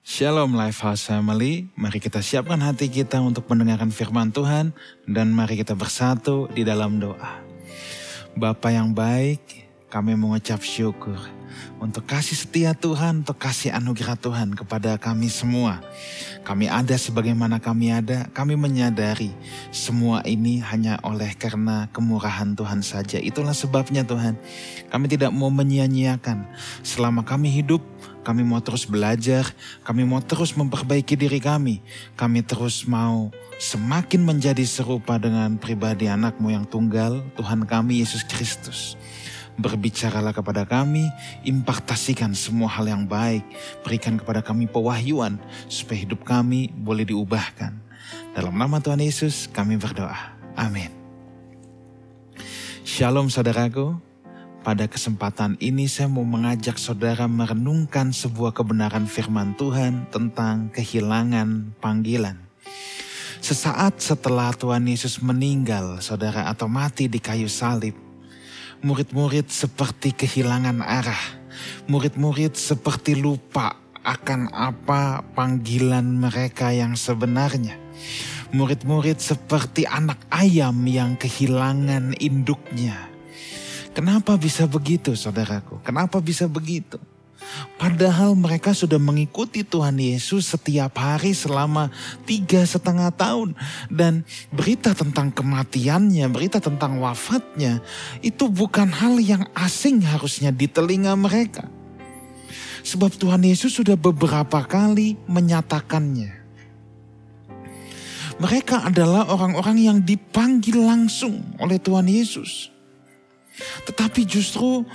Shalom Lifehouse Family, mari kita siapkan hati kita untuk mendengarkan firman Tuhan dan mari kita bersatu di dalam doa. Bapa yang baik, kami mengucap syukur untuk kasih setia Tuhan, untuk kasih anugerah Tuhan kepada kami semua. Kami ada sebagaimana kami ada, kami menyadari semua ini hanya oleh karena kemurahan Tuhan saja. Itulah sebabnya Tuhan, kami tidak mau menyia-nyiakan. Selama kami hidup, kami mau terus belajar, kami mau terus memperbaiki diri kami. Kami terus mau semakin menjadi serupa dengan pribadi anakmu yang tunggal, Tuhan kami Yesus Kristus. Berbicaralah kepada kami, impartasikan semua hal yang baik, berikan kepada kami pewahyuan supaya hidup kami boleh diubahkan. Dalam nama Tuhan Yesus kami berdoa. Amin. Shalom saudaraku, pada kesempatan ini saya mau mengajak saudara merenungkan sebuah kebenaran firman Tuhan tentang kehilangan panggilan. Sesaat setelah Tuhan Yesus meninggal, saudara, atau mati di kayu salib, murid-murid seperti kehilangan arah. Murid-murid seperti lupa akan apa panggilan mereka yang sebenarnya. Murid-murid seperti anak ayam yang kehilangan induknya. Kenapa bisa begitu saudaraku? Kenapa bisa begitu? Padahal mereka sudah mengikuti Tuhan Yesus setiap hari selama tiga setengah tahun. Dan berita tentang kematiannya, berita tentang wafatnya, itu bukan hal yang asing harusnya di telinga mereka. Sebab Tuhan Yesus sudah beberapa kali menyatakannya. Mereka adalah orang-orang yang dipanggil langsung oleh Tuhan Yesus. Tetapi justru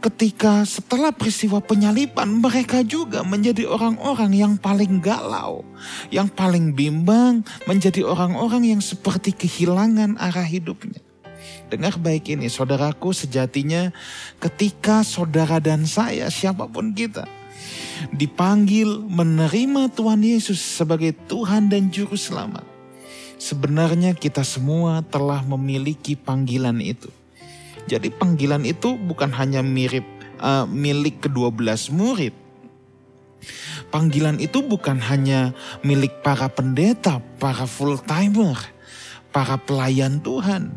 ketika setelah peristiwa penyaliban mereka juga menjadi orang-orang yang paling galau, yang paling bimbang, menjadi orang-orang yang seperti kehilangan arah hidupnya. Dengar baik ini, saudaraku sejatinya ketika saudara dan saya, siapa pun kita, dipanggil menerima Tuhan Yesus sebagai Tuhan dan Juru Selamat. Sebenarnya kita semua telah memiliki panggilan itu jadi panggilan itu bukan hanya mirip uh, milik kedua belas murid. Panggilan itu bukan hanya milik para pendeta, para full timer, para pelayan Tuhan.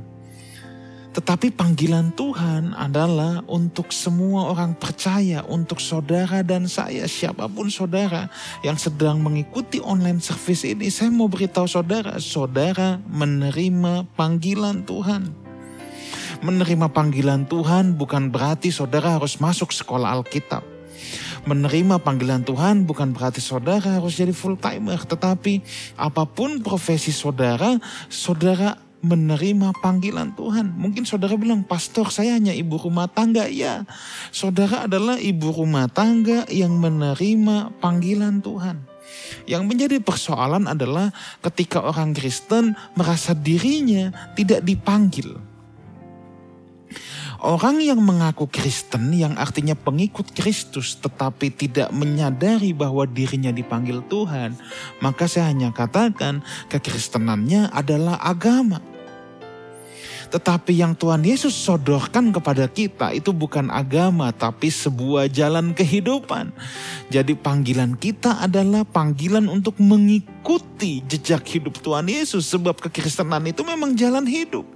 Tetapi panggilan Tuhan adalah untuk semua orang percaya, untuk saudara dan saya, siapa pun saudara yang sedang mengikuti online service ini. Saya mau beritahu saudara, saudara menerima panggilan Tuhan. Menerima panggilan Tuhan bukan berarti saudara harus masuk sekolah Alkitab. Menerima panggilan Tuhan bukan berarti saudara harus jadi full timer, tetapi apa pun profesi saudara, saudara menerima panggilan Tuhan. Mungkin saudara bilang, pastor saya hanya ibu rumah tangga. Ya, saudara adalah ibu rumah tangga yang menerima panggilan Tuhan. Yang menjadi persoalan adalah ketika orang Kristen merasa dirinya tidak dipanggil. Orang yang mengaku Kristen yang artinya pengikut Kristus tetapi tidak menyadari bahwa dirinya dipanggil Tuhan, maka saya hanya katakan kekristenannya adalah agama. Tetapi yang Tuhan Yesus sodorkan kepada kita itu bukan agama tapi sebuah jalan kehidupan. Jadi panggilan kita adalah panggilan untuk mengikuti jejak hidup Tuhan Yesus sebab kekristenan itu memang jalan hidup.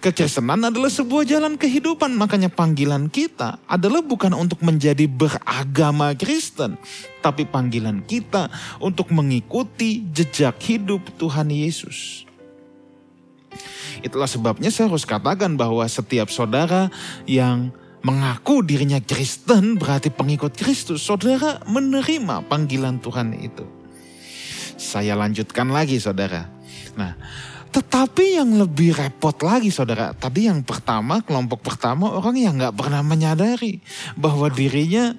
Kekristenan adalah sebuah jalan kehidupan. Makanya panggilan kita adalah bukan untuk menjadi beragama Kristen. Tapi panggilan kita untuk mengikuti jejak hidup Tuhan Yesus. Itulah sebabnya saya harus katakan bahwa setiap saudara yang mengaku dirinya Kristen berarti pengikut Kristus. Saudara menerima panggilan Tuhan itu. Saya lanjutkan lagi saudara. Nah tetapi yang lebih repot lagi saudara, tadi yang pertama, kelompok pertama orang yang gak pernah menyadari bahwa dirinya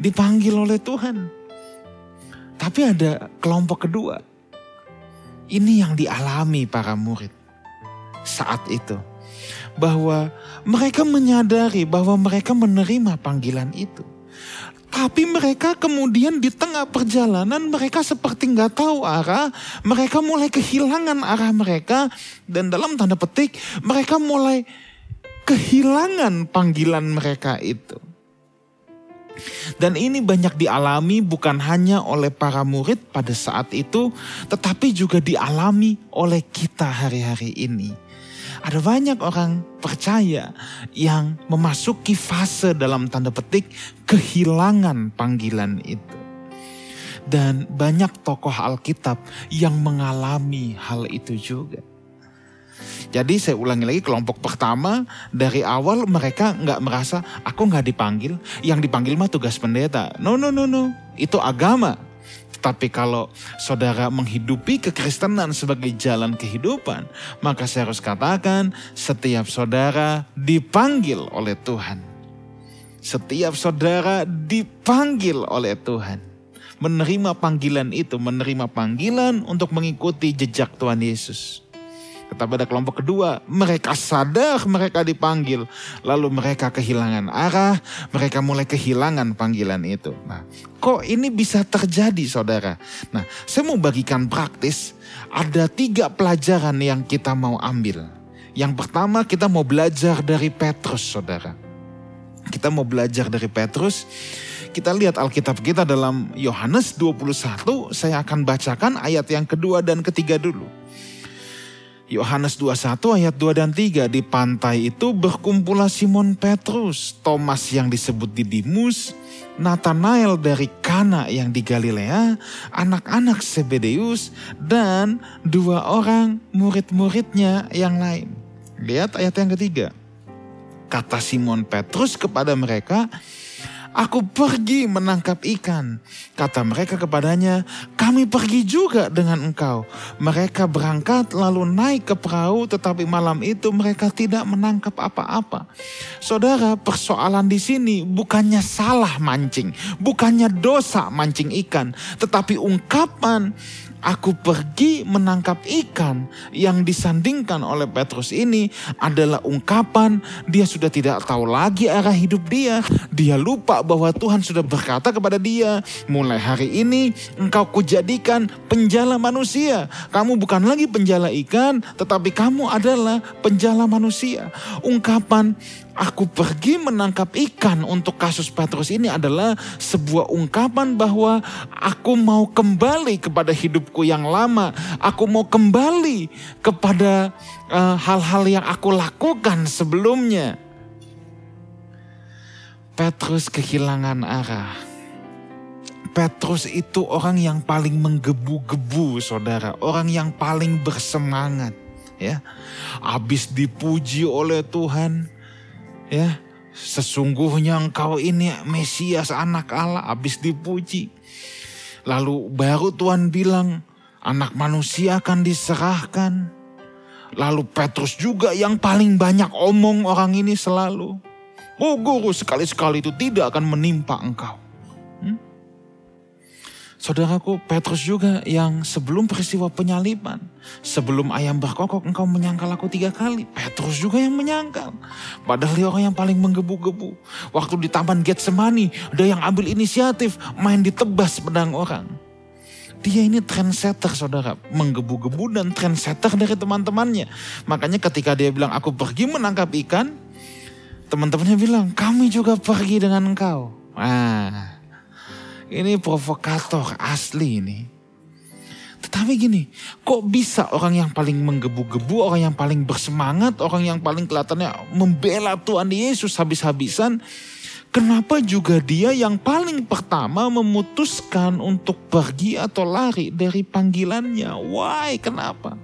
dipanggil oleh Tuhan. Tapi ada kelompok kedua, ini yang dialami para murid saat itu. Bahwa mereka menyadari bahwa mereka menerima panggilan itu. Tapi mereka kemudian di tengah perjalanan mereka seperti nggak tahu arah, mereka mulai kehilangan arah mereka dan dalam tanda petik mereka mulai kehilangan panggilan mereka itu. Dan ini banyak dialami bukan hanya oleh para murid pada saat itu, tetapi juga dialami oleh kita hari-hari ini. Ada banyak orang percaya yang memasuki fase dalam tanda petik kehilangan panggilan itu. Dan banyak tokoh Alkitab yang mengalami hal itu juga. Jadi saya ulangi lagi kelompok pertama dari awal mereka nggak merasa aku nggak dipanggil, yang dipanggil mah tugas pendeta. No no no no, itu agama. Tapi kalau saudara menghidupi kekristenan sebagai jalan kehidupan, maka saya harus katakan setiap saudara dipanggil oleh Tuhan. Setiap saudara dipanggil oleh Tuhan. Menerima panggilan itu, menerima panggilan untuk mengikuti jejak Tuhan Yesus. Kata pada kelompok kedua, mereka sadar mereka dipanggil. Lalu mereka kehilangan arah, mereka mulai kehilangan panggilan itu. Nah, kok ini bisa terjadi saudara? Nah, saya mau bagikan praktis. Ada tiga pelajaran yang kita mau ambil. Yang pertama kita mau belajar dari Petrus saudara. Kita mau belajar dari Petrus. Kita lihat Alkitab kita dalam Yohanes 21. Saya akan bacakan ayat yang kedua dan ketiga dulu. Yohanes 21 ayat 2 dan 3 di pantai itu berkumpullah Simon Petrus, Thomas yang disebut Didimus, Nathanael dari Kana yang di Galilea, anak-anak Sebedeus dan dua orang murid-muridnya yang lain. Lihat ayat yang ketiga. Kata Simon Petrus kepada mereka, Aku pergi menangkap ikan. Kata mereka kepadanya, kami pergi juga dengan engkau. Mereka berangkat lalu naik ke perahu tetapi malam itu mereka tidak menangkap apa-apa. Saudara, persoalan di sini bukannya salah mancing, bukannya dosa mancing ikan, tetapi ungkapan aku pergi menangkap ikan yang disandingkan oleh Petrus ini adalah ungkapan dia sudah tidak tahu lagi arah hidup dia. Dia lupa bahwa Tuhan sudah berkata kepada dia, mulai hari ini engkau kujadikan penjala manusia. Kamu bukan lagi penjala ikan, tetapi kamu adalah penjala manusia. Ungkapan aku pergi menangkap ikan untuk kasus Petrus ini adalah sebuah ungkapan bahwa aku mau kembali kepada hidupku yang lama. Aku mau kembali kepada eh, hal-hal uh, yang aku lakukan sebelumnya. Petrus kehilangan arah. Petrus itu orang yang paling menggebu-gebu, saudara. Orang yang paling bersemangat, ya. Habis dipuji oleh Tuhan, Ya, sesungguhnya engkau ini Mesias anak Allah habis dipuji. Lalu baru Tuhan bilang anak manusia akan diserahkan. Lalu Petrus juga yang paling banyak omong orang ini selalu. Oh guru sekali-sekali itu tidak akan menimpa engkau. Saudaraku, Petrus juga yang sebelum peristiwa penyaliban, sebelum ayam berkokok engkau menyangkal aku tiga kali. Petrus juga yang menyangkal. Padahal dia orang yang paling menggebu-gebu. Waktu di taman Getsemani, ada yang ambil inisiatif main ditebas pedang orang. Dia ini trendsetter saudara, menggebu-gebu dan trendsetter dari teman-temannya. Makanya ketika dia bilang aku pergi menangkap ikan, teman-temannya bilang kami juga pergi dengan engkau. Ah, ini provokator asli ini. Tetapi gini, kok bisa orang yang paling menggebu-gebu, orang yang paling bersemangat, orang yang paling kelihatannya membela Tuhan Yesus habis-habisan, kenapa juga dia yang paling pertama memutuskan untuk pergi atau lari dari panggilannya? Why? Kenapa?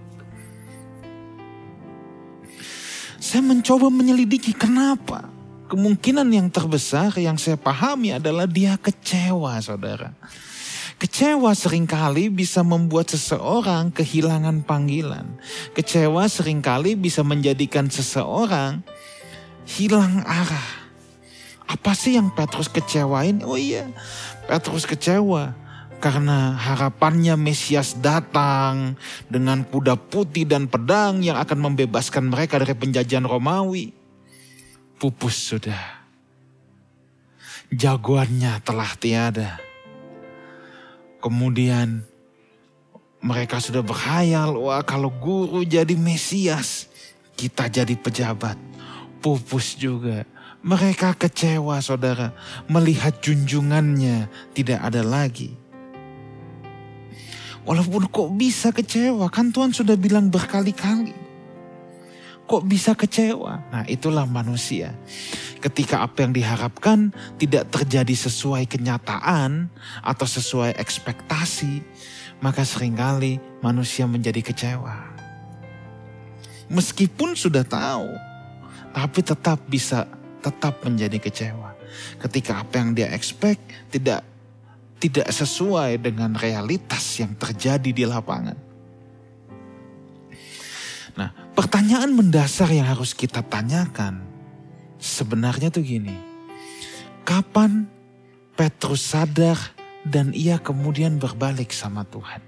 Saya mencoba menyelidiki kenapa kemungkinan yang terbesar yang saya pahami adalah dia kecewa saudara. Kecewa sering kali bisa membuat seseorang kehilangan panggilan. Kecewa sering kali bisa menjadikan seseorang hilang arah. Apa sih yang Petrus kecewain? Oh iya, Petrus kecewa karena harapannya Mesias datang dengan kuda putih dan pedang yang akan membebaskan mereka dari penjajahan Romawi pupus sudah. Jagoannya telah tiada. Kemudian mereka sudah berhayal, wah kalau guru jadi Mesias, kita jadi pejabat. Pupus juga. Mereka kecewa saudara melihat junjungannya tidak ada lagi. Walaupun kok bisa kecewa kan Tuhan sudah bilang berkali-kali. Kok bisa kecewa? Nah itulah manusia. Ketika apa yang diharapkan tidak terjadi sesuai kenyataan atau sesuai ekspektasi, maka sering kali manusia menjadi kecewa. Meskipun sudah tahu, tapi tetap bisa tetap menjadi kecewa. Ketika apa yang dia expect tidak tidak sesuai dengan realitas yang terjadi di lapangan. Nah, pertanyaan mendasar yang harus kita tanyakan sebenarnya tuh gini. Kapan Petrus sadar dan ia kemudian berbalik sama Tuhan?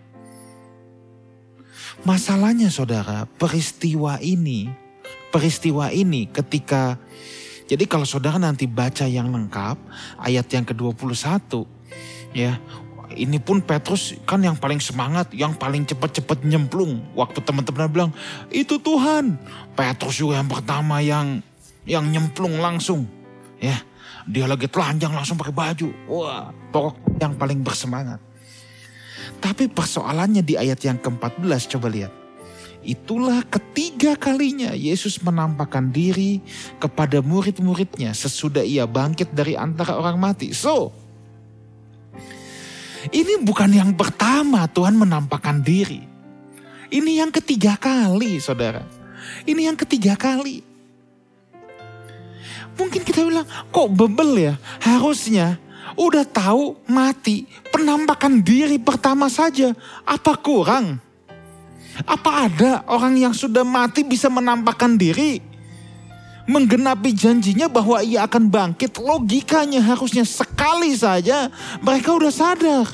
Masalahnya saudara, peristiwa ini, peristiwa ini ketika, jadi kalau saudara nanti baca yang lengkap, ayat yang ke-21, ya, ini pun Petrus kan yang paling semangat, yang paling cepat-cepat nyemplung. Waktu teman-teman bilang, itu Tuhan. Petrus juga yang pertama yang yang nyemplung langsung. Ya, dia lagi telanjang langsung pakai baju. Wah, pokok yang paling bersemangat. Tapi persoalannya di ayat yang ke-14 coba lihat. Itulah ketiga kalinya Yesus menampakkan diri kepada murid-muridnya sesudah ia bangkit dari antara orang mati. So, ini bukan yang pertama Tuhan menampakkan diri. Ini yang ketiga kali saudara. Ini yang ketiga kali. Mungkin kita bilang, kok bebel ya? Harusnya udah tahu mati, penampakan diri pertama saja. Apa kurang? Apa ada orang yang sudah mati bisa menampakkan diri? Menggenapi janjinya bahwa ia akan bangkit, logikanya harusnya sekali saja mereka udah sadar.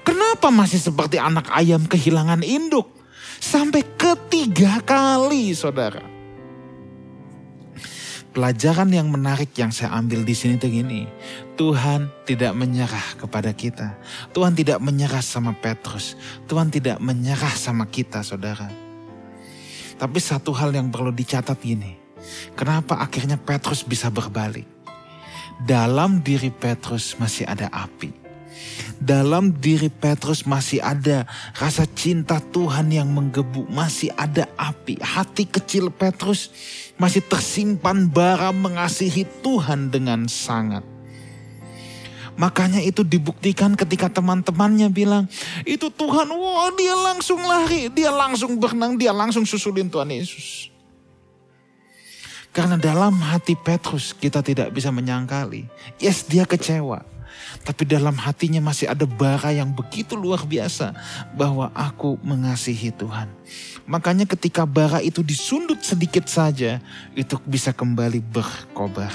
Kenapa masih seperti anak ayam kehilangan induk? Sampai ketiga kali saudara. Pelajaran yang menarik yang saya ambil di sini tuh gini. Tuhan tidak menyerah kepada kita. Tuhan tidak menyerah sama Petrus. Tuhan tidak menyerah sama kita saudara. Tapi satu hal yang perlu dicatat gini. Kenapa akhirnya Petrus bisa berbalik? Dalam diri Petrus masih ada api. Dalam diri Petrus masih ada rasa cinta Tuhan yang menggebu, masih ada api. Hati kecil Petrus masih tersimpan bara mengasihi Tuhan dengan sangat. Makanya itu dibuktikan ketika teman-temannya bilang, itu Tuhan, wah dia langsung lari, dia langsung berenang, dia langsung susulin Tuhan Yesus. Karena dalam hati Petrus kita tidak bisa menyangkali. Yes dia kecewa. Tapi dalam hatinya masih ada bara yang begitu luar biasa. Bahwa aku mengasihi Tuhan. Makanya ketika bara itu disundut sedikit saja. Itu bisa kembali berkobar.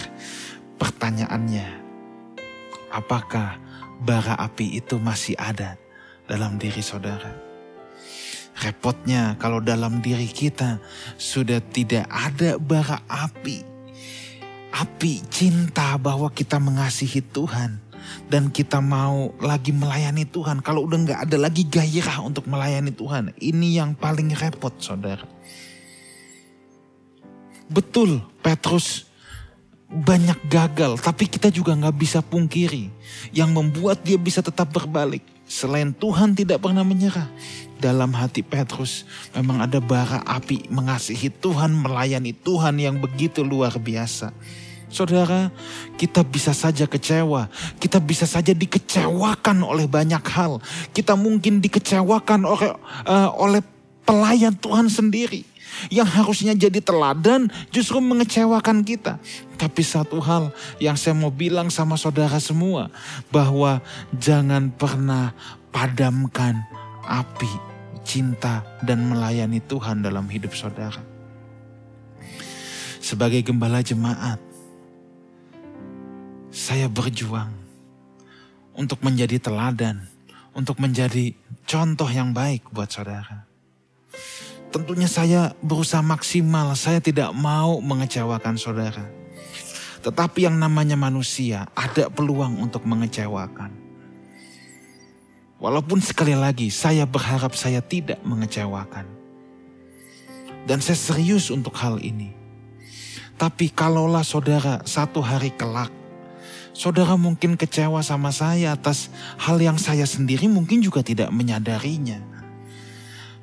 Pertanyaannya. Apakah bara api itu masih ada dalam diri saudara? Repotnya kalau dalam diri kita sudah tidak ada bara api. Api cinta bahwa kita mengasihi Tuhan dan kita mau lagi melayani Tuhan, kalau udah nggak ada lagi gairah untuk melayani Tuhan, ini yang paling repot, saudara. Betul, Petrus banyak gagal, tapi kita juga nggak bisa pungkiri yang membuat dia bisa tetap berbalik. Selain Tuhan tidak pernah menyerah, dalam hati Petrus memang ada bara api mengasihi Tuhan, melayani Tuhan yang begitu luar biasa. Saudara, kita bisa saja kecewa. Kita bisa saja dikecewakan oleh banyak hal. Kita mungkin dikecewakan oleh, uh, oleh pelayan Tuhan sendiri. Yang harusnya jadi teladan justru mengecewakan kita. Tapi satu hal yang saya mau bilang sama saudara semua. Bahwa jangan pernah padamkan api cinta dan melayani Tuhan dalam hidup saudara. Sebagai gembala jemaat, saya berjuang untuk menjadi teladan, untuk menjadi contoh yang baik buat saudara. Tentunya saya berusaha maksimal, saya tidak mau mengecewakan saudara. Tetapi yang namanya manusia ada peluang untuk mengecewakan. Walaupun sekali lagi saya berharap saya tidak mengecewakan. Dan saya serius untuk hal ini. Tapi kalaulah saudara satu hari kelak, saudara mungkin kecewa sama saya atas hal yang saya sendiri mungkin juga tidak menyadarinya.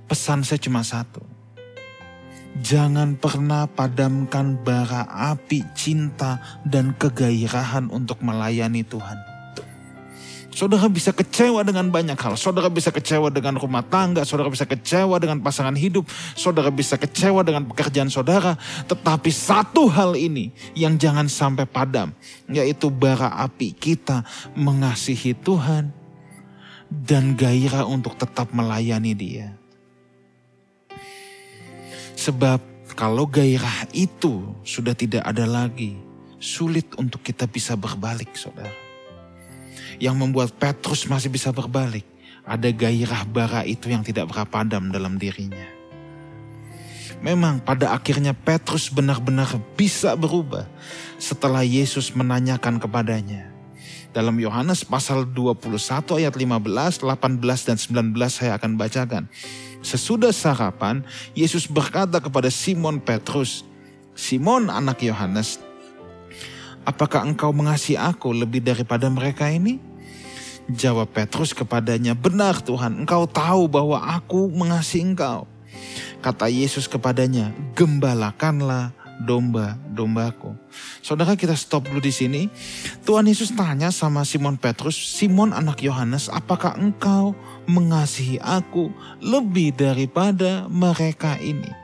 Pesan saya cuma satu. Jangan pernah padamkan bara api cinta dan kegairahan untuk melayani Tuhan. Saudara bisa kecewa dengan banyak hal. Saudara bisa kecewa dengan rumah tangga. Saudara bisa kecewa dengan pasangan hidup. Saudara bisa kecewa dengan pekerjaan saudara. Tetapi satu hal ini yang jangan sampai padam. Yaitu bara api kita mengasihi Tuhan. Dan gairah untuk tetap melayani dia. Sebab kalau gairah itu sudah tidak ada lagi. Sulit untuk kita bisa berbalik saudara yang membuat Petrus masih bisa berbalik. Ada gairah bara itu yang tidak pernah padam dalam dirinya. Memang pada akhirnya Petrus benar-benar bisa berubah setelah Yesus menanyakan kepadanya. Dalam Yohanes pasal 21 ayat 15, 18 dan 19 saya akan bacakan. Sesudah sarapan, Yesus berkata kepada Simon Petrus, Simon anak Yohanes, apakah engkau mengasihi aku lebih daripada mereka ini? Jawab Petrus kepadanya, benar Tuhan, engkau tahu bahwa aku mengasihi engkau. Kata Yesus kepadanya, gembalakanlah domba-dombaku. Saudara kita stop dulu di sini. Tuhan Yesus tanya sama Simon Petrus, Simon anak Yohanes, apakah engkau mengasihi aku lebih daripada mereka ini?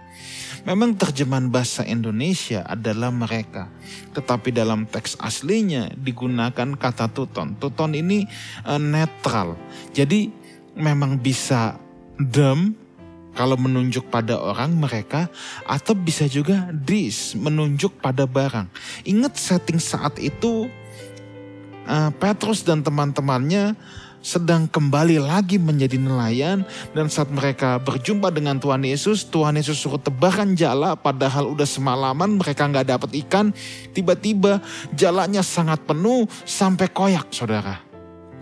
Memang terjemahan bahasa Indonesia adalah mereka. Tetapi dalam teks aslinya digunakan kata tuton. Tuton ini uh, netral. Jadi memang bisa dem kalau menunjuk pada orang mereka atau bisa juga dis menunjuk pada barang. Ingat setting saat itu uh, Petrus dan teman-temannya sedang kembali lagi menjadi nelayan dan saat mereka berjumpa dengan Tuhan Yesus, Tuhan Yesus suruh tebakan jala padahal udah semalaman mereka nggak dapat ikan, tiba-tiba jalanya sangat penuh sampai koyak saudara.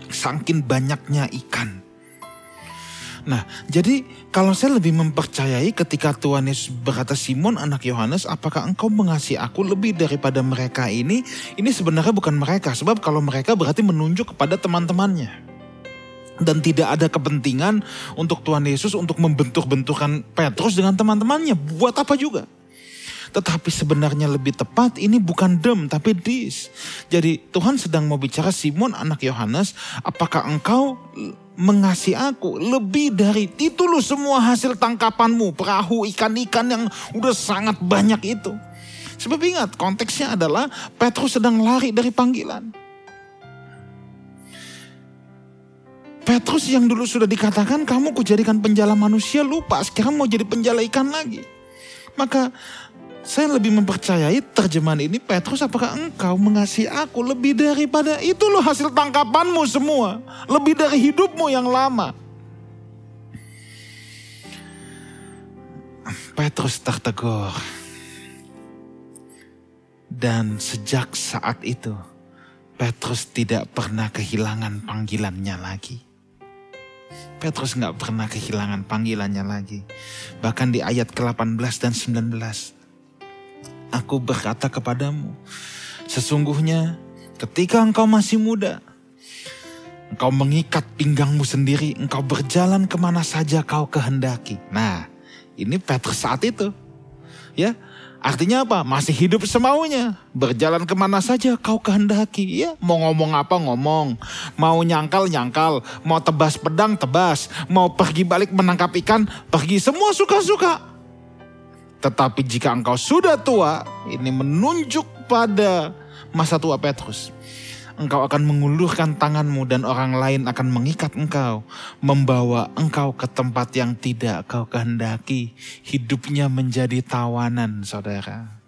Sangkin banyaknya ikan. Nah, jadi kalau saya lebih mempercayai ketika Tuhan Yesus berkata Simon anak Yohanes, apakah engkau mengasihi aku lebih daripada mereka ini? Ini sebenarnya bukan mereka, sebab kalau mereka berarti menunjuk kepada teman-temannya dan tidak ada kepentingan untuk Tuhan Yesus untuk membentuk-bentukan Petrus dengan teman-temannya. Buat apa juga? Tetapi sebenarnya lebih tepat ini bukan dem tapi dis. Jadi Tuhan sedang mau bicara Simon anak Yohanes, apakah engkau mengasihi aku lebih dari itu lu semua hasil tangkapanmu, perahu ikan-ikan yang udah sangat banyak itu. Sebab ingat konteksnya adalah Petrus sedang lari dari panggilan. Petrus yang dulu sudah dikatakan kamu kujadikan penjala manusia lupa sekarang mau jadi penjala ikan lagi. Maka saya lebih mempercayai terjemahan ini Petrus apakah engkau mengasihi aku lebih daripada itu loh hasil tangkapanmu semua. Lebih dari hidupmu yang lama. Petrus tertegur. Dan sejak saat itu Petrus tidak pernah kehilangan panggilannya lagi. Petrus nggak pernah kehilangan panggilannya lagi. Bahkan di ayat ke-18 dan 19. Aku berkata kepadamu, sesungguhnya ketika engkau masih muda, engkau mengikat pinggangmu sendiri, engkau berjalan ke mana saja kau kehendaki. Nah, ini Petrus saat itu. Ya, Artinya apa? Masih hidup semaunya. Berjalan ke mana saja kau kehendaki. Ya, mau ngomong apa ngomong. Mau nyangkal nyangkal. Mau tebas pedang tebas. Mau pergi balik menangkap ikan pergi. Semua suka-suka. Tetapi jika engkau sudah tua, ini menunjuk pada masa tua Petrus engkau akan mengulurkan tanganmu dan orang lain akan mengikat engkau, membawa engkau ke tempat yang tidak kau kehendaki. Hidupnya menjadi tawanan, saudara.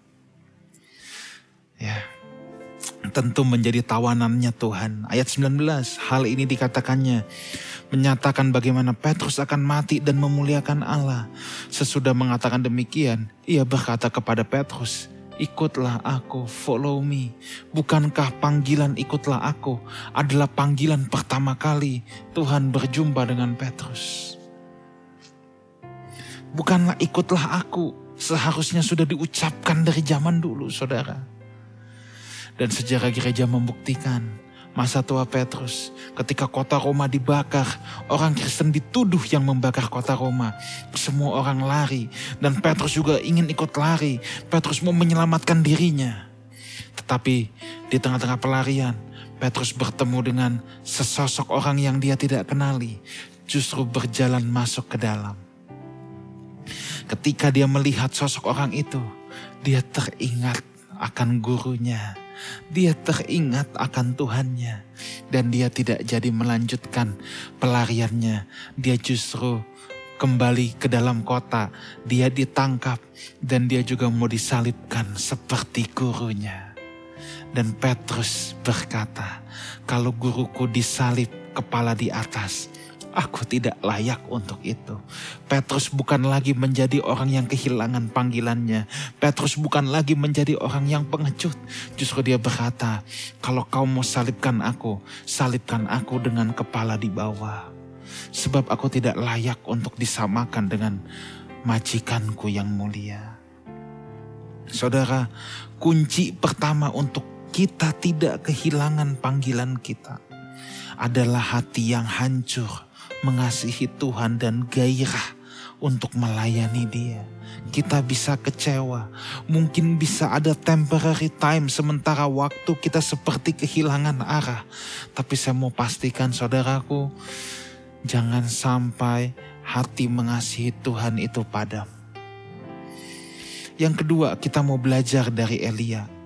Ya, tentu menjadi tawanannya Tuhan. Ayat 19, hal ini dikatakannya menyatakan bagaimana Petrus akan mati dan memuliakan Allah. Sesudah mengatakan demikian, ia berkata kepada Petrus, ikutlah aku, follow me. Bukankah panggilan ikutlah aku adalah panggilan pertama kali Tuhan berjumpa dengan Petrus? Bukanlah ikutlah aku, seharusnya sudah diucapkan dari zaman dulu, saudara. Dan sejarah gereja membuktikan masa tua Petrus ketika kota Roma dibakar, orang Kristen dituduh yang membakar kota Roma. Semua orang lari dan Petrus juga ingin ikut lari. Petrus mau menyelamatkan dirinya. Tetapi di tengah-tengah pelarian, Petrus bertemu dengan sesosok orang yang dia tidak kenali, justru berjalan masuk ke dalam. Ketika dia melihat sosok orang itu, dia teringat akan gurunya dia teringat akan Tuhannya dan dia tidak jadi melanjutkan pelariannya. Dia justru kembali ke dalam kota. Dia ditangkap dan dia juga mau disalibkan seperti gurunya. Dan Petrus berkata, kalau guruku disalib kepala di atas, Aku tidak layak untuk itu. Petrus bukan lagi menjadi orang yang kehilangan panggilannya. Petrus bukan lagi menjadi orang yang pengecut. Justru dia berkata, kalau kau mau salibkan aku, salibkan aku dengan kepala di bawah. Sebab aku tidak layak untuk disamakan dengan majikanku yang mulia. Saudara, kunci pertama untuk kita tidak kehilangan panggilan kita adalah hati yang hancur mengasihi Tuhan dan gairah untuk melayani dia. Kita bisa kecewa, mungkin bisa ada temporary time sementara waktu kita seperti kehilangan arah. Tapi saya mau pastikan saudaraku, jangan sampai hati mengasihi Tuhan itu padam. Yang kedua, kita mau belajar dari Elia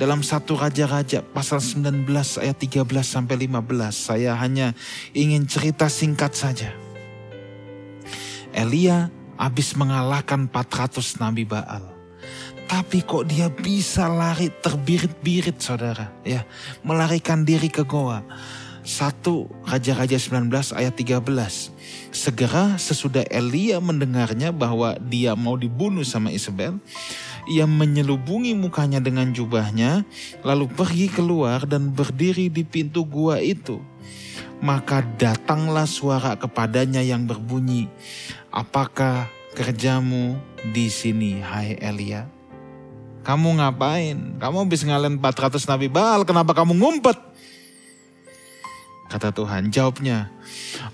dalam satu Raja-Raja pasal 19 ayat 13 sampai 15. Saya hanya ingin cerita singkat saja. Elia habis mengalahkan 400 nabi Baal. Tapi kok dia bisa lari terbirit-birit saudara. ya Melarikan diri ke goa. Satu Raja-Raja 19 ayat 13. Segera sesudah Elia mendengarnya bahwa dia mau dibunuh sama Isabel ia menyelubungi mukanya dengan jubahnya, lalu pergi keluar dan berdiri di pintu gua itu. Maka datanglah suara kepadanya yang berbunyi, "Apakah kerjamu di sini, hai Elia?" Kamu ngapain? Kamu habis ngalahin 400 Nabi Baal, kenapa kamu ngumpet? Kata Tuhan, jawabnya,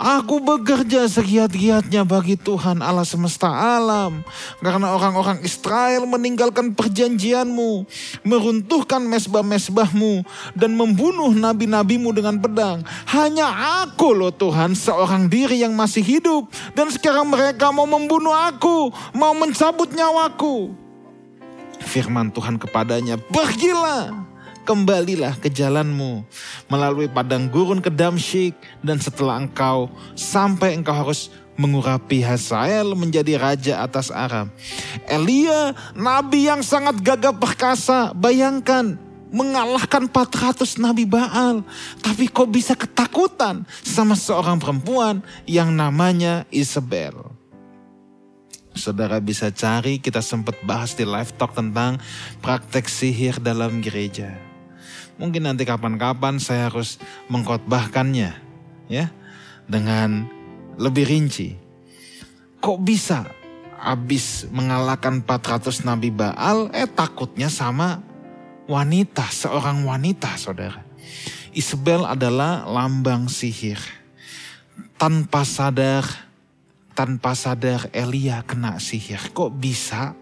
Aku bekerja segiat-giatnya bagi Tuhan Allah semesta alam. Karena orang-orang Israel meninggalkan perjanjianmu, meruntuhkan mesbah-mesbahmu, dan membunuh nabi-nabimu dengan pedang. Hanya aku loh Tuhan, seorang diri yang masih hidup. Dan sekarang mereka mau membunuh aku, mau mencabut nyawaku. Firman Tuhan kepadanya, pergilah kembalilah ke jalanmu melalui padang gurun ke Damsyik dan setelah engkau sampai engkau harus mengurapi Hazael menjadi raja atas Aram. Elia, nabi yang sangat gagah perkasa, bayangkan mengalahkan 400 nabi Baal. Tapi kok bisa ketakutan sama seorang perempuan yang namanya Isabel. Saudara bisa cari, kita sempat bahas di live talk tentang praktek sihir dalam gereja. Mungkin nanti kapan-kapan saya harus mengkhotbahkannya ya dengan lebih rinci. Kok bisa habis mengalahkan 400 nabi Baal eh takutnya sama wanita, seorang wanita Saudara. Isabel adalah lambang sihir. Tanpa sadar tanpa sadar Elia kena sihir. Kok bisa?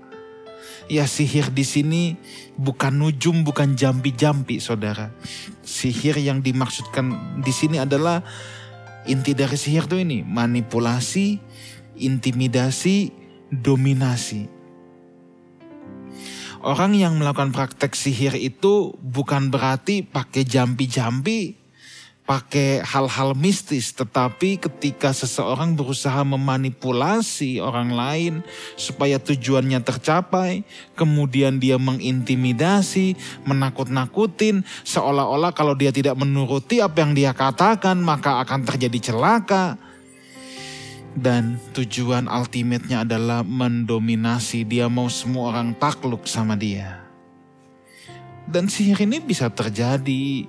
Ya sihir di sini bukan nujum, bukan jampi-jampi saudara. Sihir yang dimaksudkan di sini adalah inti dari sihir itu ini. Manipulasi, intimidasi, dominasi. Orang yang melakukan praktek sihir itu bukan berarti pakai jampi-jampi, pakai hal-hal mistis, tetapi ketika seseorang berusaha memanipulasi orang lain supaya tujuannya tercapai, kemudian dia mengintimidasi, menakut-nakutin, seolah-olah kalau dia tidak menuruti apa yang dia katakan, maka akan terjadi celaka. Dan tujuan ultimate-nya adalah mendominasi, dia mau semua orang takluk sama dia. Dan sihir ini bisa terjadi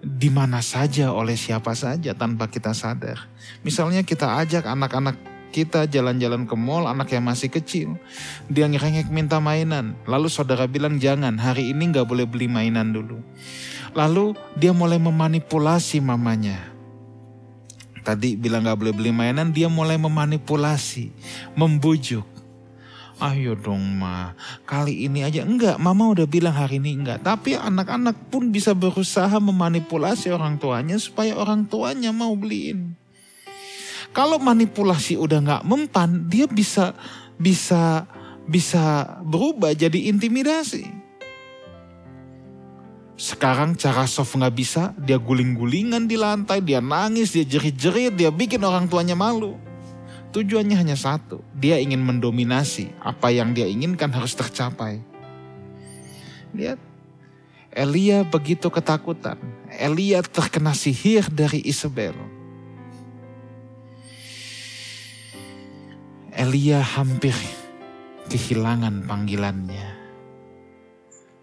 di mana saja oleh siapa saja tanpa kita sadar. Misalnya kita ajak anak-anak Kita jalan-jalan ke mall, anak yang masih kecil. Dia ngerengek minta mainan. Lalu saudara bilang jangan, hari ini nggak boleh beli mainan dulu. Lalu dia mulai memanipulasi mamanya. Tadi bilang gak boleh beli mainan, dia mulai memanipulasi, membujuk. Ayo dong ma, kali ini aja enggak, mama udah bilang hari ini enggak. Tapi anak-anak pun bisa berusaha memanipulasi orang tuanya supaya orang tuanya mau beliin. Kalau manipulasi udah nggak mempan, dia bisa bisa bisa berubah jadi intimidasi. Sekarang cara soft nggak bisa, dia guling-gulingan di lantai, dia nangis, dia jerit-jerit, dia bikin orang tuanya malu. Tujuannya hanya satu, dia ingin mendominasi. Apa yang dia inginkan harus tercapai. Lihat, Elia begitu ketakutan. Elia terkena sihir dari Isabel. Elia hampir kehilangan panggilannya.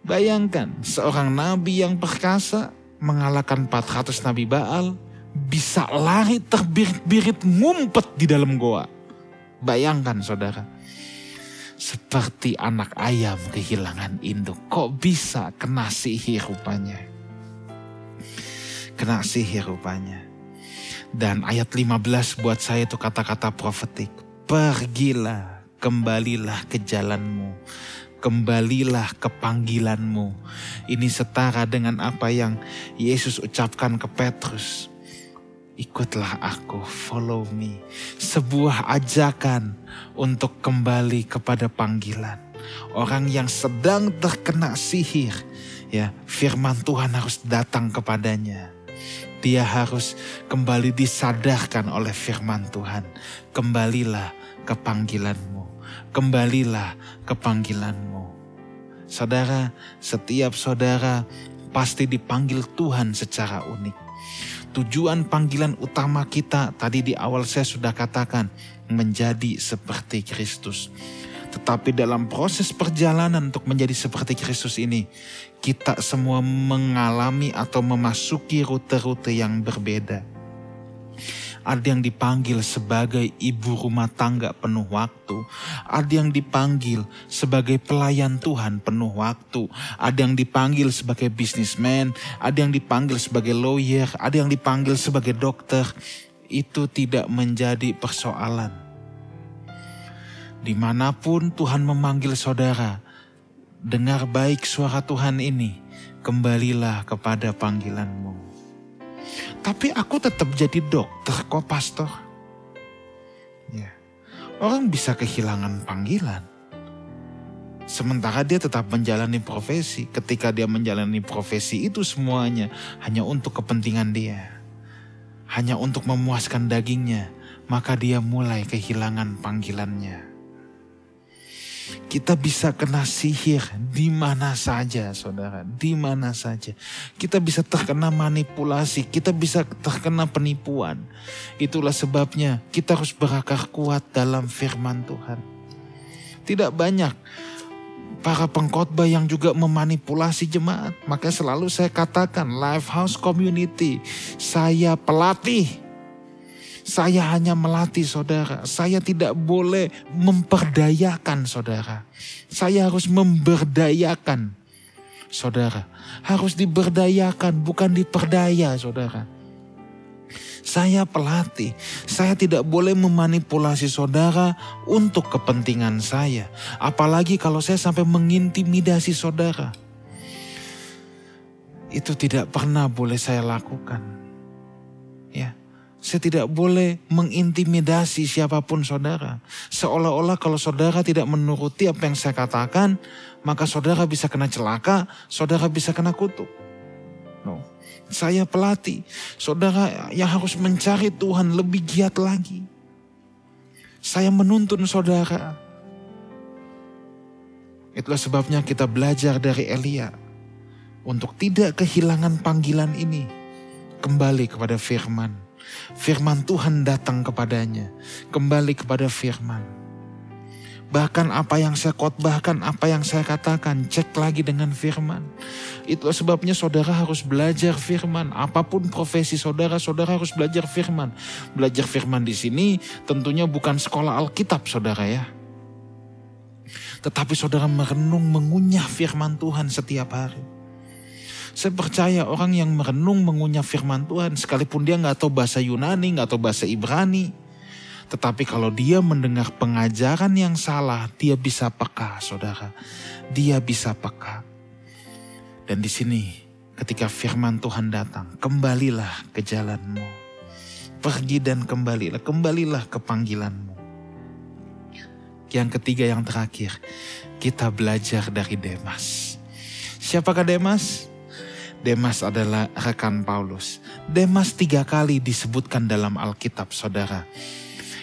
Bayangkan seorang nabi yang perkasa mengalahkan 400 nabi Baal bisa lari terbirit-birit ngumpet di dalam goa. Bayangkan saudara. Seperti anak ayam kehilangan induk. Kok bisa kena sihir rupanya. Kena sihir rupanya. Dan ayat 15 buat saya itu kata-kata profetik. Pergilah, kembalilah ke jalanmu. Kembalilah ke panggilanmu. Ini setara dengan apa yang Yesus ucapkan ke Petrus ikutlah aku, follow me. Sebuah ajakan untuk kembali kepada panggilan. Orang yang sedang terkena sihir, ya, firman Tuhan harus datang kepadanya. Dia harus kembali disadarkan oleh firman Tuhan. Kembalilah ke panggilanmu. Kembalilah ke panggilanmu. Saudara, setiap saudara pasti dipanggil Tuhan secara unik tujuan panggilan utama kita tadi di awal saya sudah katakan menjadi seperti Kristus. Tetapi dalam proses perjalanan untuk menjadi seperti Kristus ini, kita semua mengalami atau memasuki rute-rute yang berbeda ada yang dipanggil sebagai ibu rumah tangga penuh waktu, ada yang dipanggil sebagai pelayan Tuhan penuh waktu, ada yang dipanggil sebagai bisnismen, ada yang dipanggil sebagai lawyer, ada yang dipanggil sebagai dokter. Itu tidak menjadi persoalan. Di mana pun Tuhan memanggil saudara, dengar baik suara Tuhan ini, kembalilah kepada panggilanmu. Tapi aku tetap jadi dokter kok pastor. Ya. Orang bisa kehilangan panggilan. Sementara dia tetap menjalani profesi. Ketika dia menjalani profesi itu semuanya hanya untuk kepentingan dia. Hanya untuk memuaskan dagingnya. Maka dia mulai kehilangan panggilannya. Kita bisa kena sihir di mana saja, saudara, di mana saja. Kita bisa terkena manipulasi, kita bisa terkena penipuan. Itulah sebabnya kita harus berakar kuat dalam firman Tuhan. Tidak banyak para pengkhotbah yang juga memanipulasi jemaat. Maka selalu saya katakan, Lifehouse Community, saya pelatih saya hanya melatih saudara. Saya tidak boleh memperdayakan saudara. Saya harus memberdayakan saudara. Harus diberdayakan, bukan diperdaya saudara. Saya pelatih, saya tidak boleh memanipulasi saudara untuk kepentingan saya. Apalagi kalau saya sampai mengintimidasi saudara. Itu tidak pernah boleh saya lakukan. Saya tidak boleh mengintimidasi siapa pun saudara. Seolah-olah kalau saudara tidak menuruti apa yang saya katakan, maka saudara bisa kena celaka, saudara bisa kena kutuk. No. Saya pelatih, saudara yang harus mencari Tuhan lebih giat lagi. Saya menuntun saudara. Itulah sebabnya kita belajar dari Elia. Untuk tidak kehilangan panggilan ini. Kembali kepada firman Firman Tuhan datang kepadanya, kembali kepada firman. Bahkan apa yang saya khotbahkan, apa yang saya katakan, cek lagi dengan firman. Itu sebabnya saudara harus belajar firman. Apa pun profesi saudara, saudara harus belajar firman. Belajar firman di sini tentunya bukan sekolah Alkitab saudara ya. Tetapi saudara merenung mengunyah firman Tuhan setiap hari. Saya percaya orang yang merenung mengunyah firman Tuhan sekalipun dia nggak tahu bahasa Yunani, nggak tahu bahasa Ibrani, tetapi kalau dia mendengar pengajaran yang salah, dia bisa peka, saudara. Dia bisa peka. Dan di sini, ketika firman Tuhan datang, kembalilah ke jalanmu. Pergi dan kembalilah, kembalilah ke panggilanmu. Yang ketiga, yang terakhir, kita belajar dari Demas. Siapakah Demas? Demas adalah rekan Paulus. Demas tiga kali disebutkan dalam Alkitab, saudara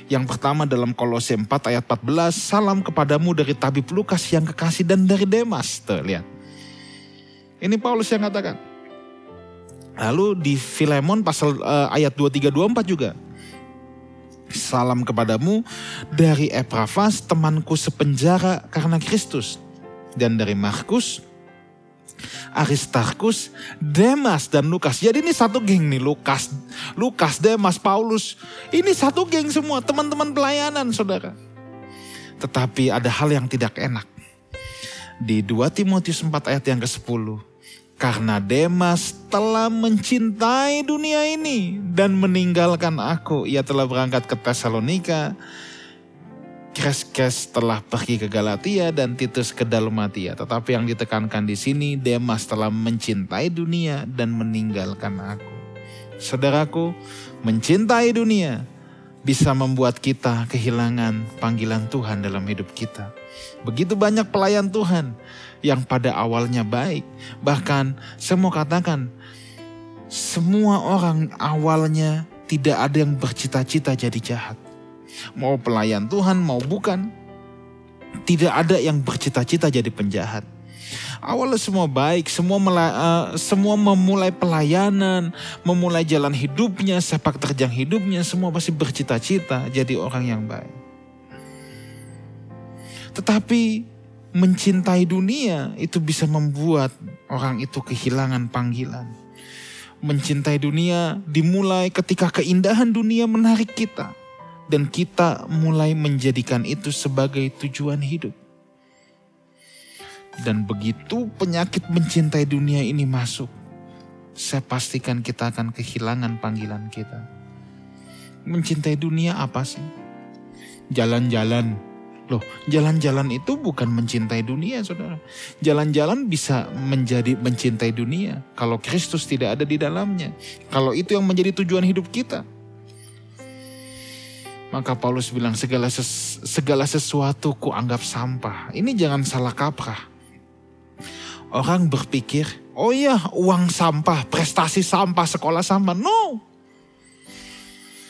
yang pertama dalam Kolose 4 ayat 14, salam kepadamu dari tabib Lukas yang kekasih dan dari Demas. Tuh, lihat. Ini Paulus yang katakan. Lalu di Filemon pasal uh, ayat 23 24 juga. Salam kepadamu dari Eprafas temanku sepenjara karena Kristus dan dari Markus Aristarkus, Demas dan Lukas. Jadi ini satu geng nih Lukas, Lukas, Demas, Paulus. Ini satu geng semua teman-teman pelayanan saudara. Tetapi ada hal yang tidak enak. Di 2 Timotius 4 ayat yang ke-10. Karena Demas telah mencintai dunia ini dan meninggalkan aku. Ia telah berangkat ke Tesalonika Kreskes telah pergi ke Galatia dan Titus ke Dalmatia. Tetapi yang ditekankan di sini, Demas telah mencintai dunia dan meninggalkan aku. Saudaraku, mencintai dunia bisa membuat kita kehilangan panggilan Tuhan dalam hidup kita. Begitu banyak pelayan Tuhan yang pada awalnya baik. Bahkan mau katakan, semua orang awalnya tidak ada yang bercita-cita jadi jahat Mau pelayan Tuhan, mau bukan. Tidak ada yang bercita-cita jadi penjahat. Awalnya semua baik, semua uh, semua memulai pelayanan, memulai jalan hidupnya, sepak terjang hidupnya, semua pasti bercita-cita jadi orang yang baik. Tetapi mencintai dunia itu bisa membuat orang itu kehilangan panggilan. Mencintai dunia dimulai ketika keindahan dunia menarik kita dan kita mulai menjadikan itu sebagai tujuan hidup. Dan begitu penyakit mencintai dunia ini masuk, saya pastikan kita akan kehilangan panggilan kita. Mencintai dunia apa sih? Jalan-jalan. Loh, jalan-jalan itu bukan mencintai dunia, saudara. Jalan-jalan bisa menjadi mencintai dunia kalau Kristus tidak ada di dalamnya. Kalau itu yang menjadi tujuan hidup kita. Maka Paulus bilang segala ses, segala sesuatu ku anggap sampah. Ini jangan salah kaprah. Orang berpikir, oh iya uang sampah, prestasi sampah, sekolah sampah. No.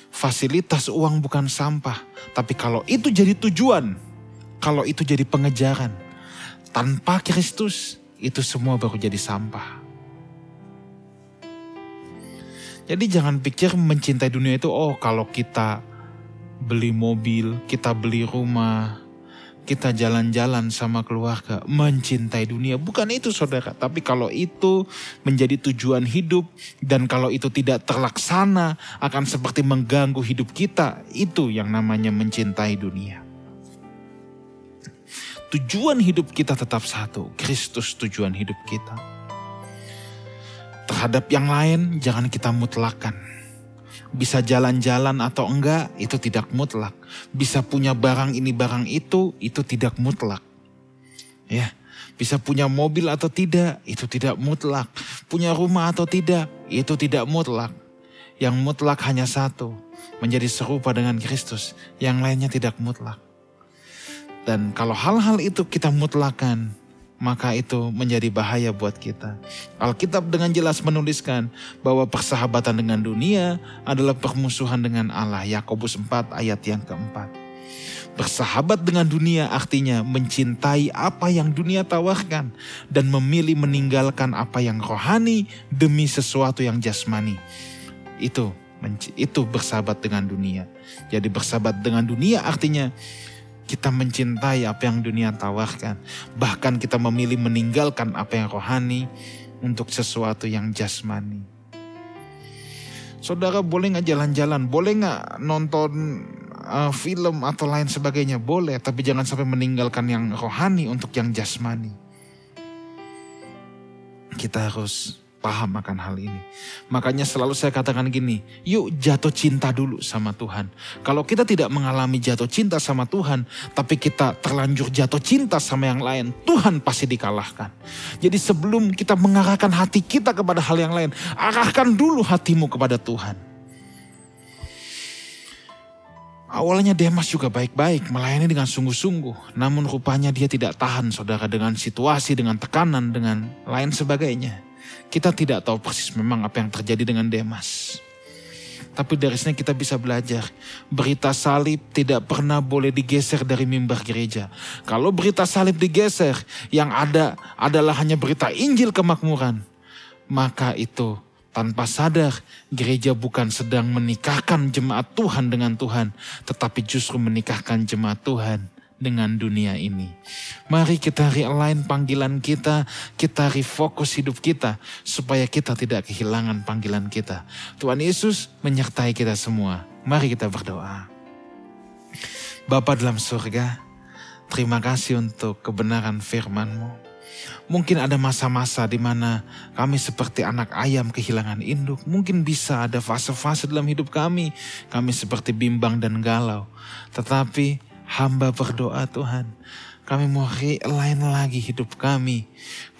Fasilitas uang bukan sampah. Tapi kalau itu jadi tujuan, kalau itu jadi pengejaran, tanpa Kristus itu semua baru jadi sampah. Jadi jangan pikir mencintai dunia itu oh kalau kita beli mobil, kita beli rumah, kita jalan-jalan sama keluarga, mencintai dunia. Bukan itu saudara, tapi kalau itu menjadi tujuan hidup dan kalau itu tidak terlaksana akan seperti mengganggu hidup kita, itu yang namanya mencintai dunia. Tujuan hidup kita tetap satu, Kristus tujuan hidup kita. Terhadap yang lain jangan kita mutlakan bisa jalan-jalan atau enggak, itu tidak mutlak. Bisa punya barang ini barang itu, itu tidak mutlak. Ya, bisa punya mobil atau tidak, itu tidak mutlak. Punya rumah atau tidak, itu tidak mutlak. Yang mutlak hanya satu, menjadi serupa dengan Kristus. Yang lainnya tidak mutlak. Dan kalau hal-hal itu kita mutlakan, maka itu menjadi bahaya buat kita. Alkitab dengan jelas menuliskan bahwa persahabatan dengan dunia adalah permusuhan dengan Allah. Yakobus 4 ayat yang keempat. Bersahabat dengan dunia artinya mencintai apa yang dunia tawarkan dan memilih meninggalkan apa yang rohani demi sesuatu yang jasmani. Itu itu bersahabat dengan dunia. Jadi bersahabat dengan dunia artinya kita mencintai apa yang dunia tawarkan. Bahkan kita memilih meninggalkan apa yang rohani untuk sesuatu yang jasmani. Saudara boleh nggak jalan-jalan, boleh nggak nonton uh, film atau lain sebagainya, boleh. Tapi jangan sampai meninggalkan yang rohani untuk yang jasmani. Kita harus paham akan hal ini. Makanya selalu saya katakan gini, yuk jatuh cinta dulu sama Tuhan. Kalau kita tidak mengalami jatuh cinta sama Tuhan, tapi kita terlanjur jatuh cinta sama yang lain, Tuhan pasti dikalahkan. Jadi sebelum kita mengarahkan hati kita kepada hal yang lain, arahkan dulu hatimu kepada Tuhan. Awalnya Demas juga baik-baik, melayani dengan sungguh-sungguh. Namun rupanya dia tidak tahan saudara dengan situasi, dengan tekanan, dengan lain sebagainya. Kita tidak tahu persis memang apa yang terjadi dengan Demas. Tapi dari sini kita bisa belajar. Berita salib tidak pernah boleh digeser dari mimbar gereja. Kalau berita salib digeser, yang ada adalah hanya berita Injil kemakmuran. Maka itu tanpa sadar gereja bukan sedang menikahkan jemaat Tuhan dengan Tuhan. Tetapi justru menikahkan jemaat Tuhan dengan dunia ini. Mari kita realign panggilan kita, kita refokus hidup kita supaya kita tidak kehilangan panggilan kita. Tuhan Yesus menyertai kita semua. Mari kita berdoa. Bapa dalam surga, terima kasih untuk kebenaran firman-Mu. Mungkin ada masa-masa di mana kami seperti anak ayam kehilangan induk. Mungkin bisa ada fase-fase dalam hidup kami. Kami seperti bimbang dan galau. Tetapi Hamba berdoa Tuhan, kami mau realign lagi hidup kami.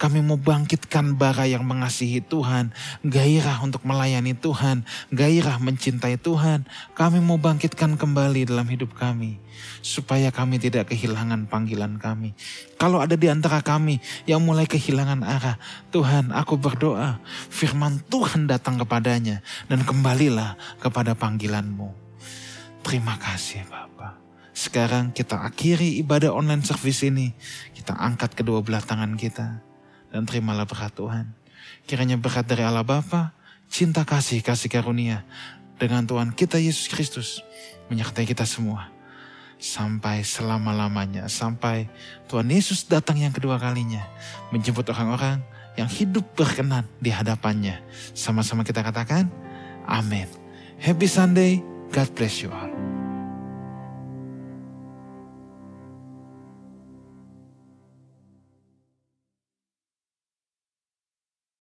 Kami mau bangkitkan bara yang mengasihi Tuhan, gairah untuk melayani Tuhan, gairah mencintai Tuhan. Kami mau bangkitkan kembali dalam hidup kami, supaya kami tidak kehilangan panggilan kami. Kalau ada di antara kami yang mulai kehilangan arah, Tuhan aku berdoa, firman Tuhan datang kepadanya, dan kembalilah kepada panggilanmu. Terima kasih Bapak. Sekarang kita akhiri ibadah online service ini. Kita angkat kedua belah tangan kita. Dan terimalah berkat Tuhan. Kiranya berkat dari Allah Bapa, cinta kasih, kasih karunia. Dengan Tuhan kita Yesus Kristus. Menyertai kita semua. Sampai selama-lamanya. Sampai Tuhan Yesus datang yang kedua kalinya. Menjemput orang-orang yang hidup berkenan di hadapannya. Sama-sama kita katakan, amin. Happy Sunday, God bless you all.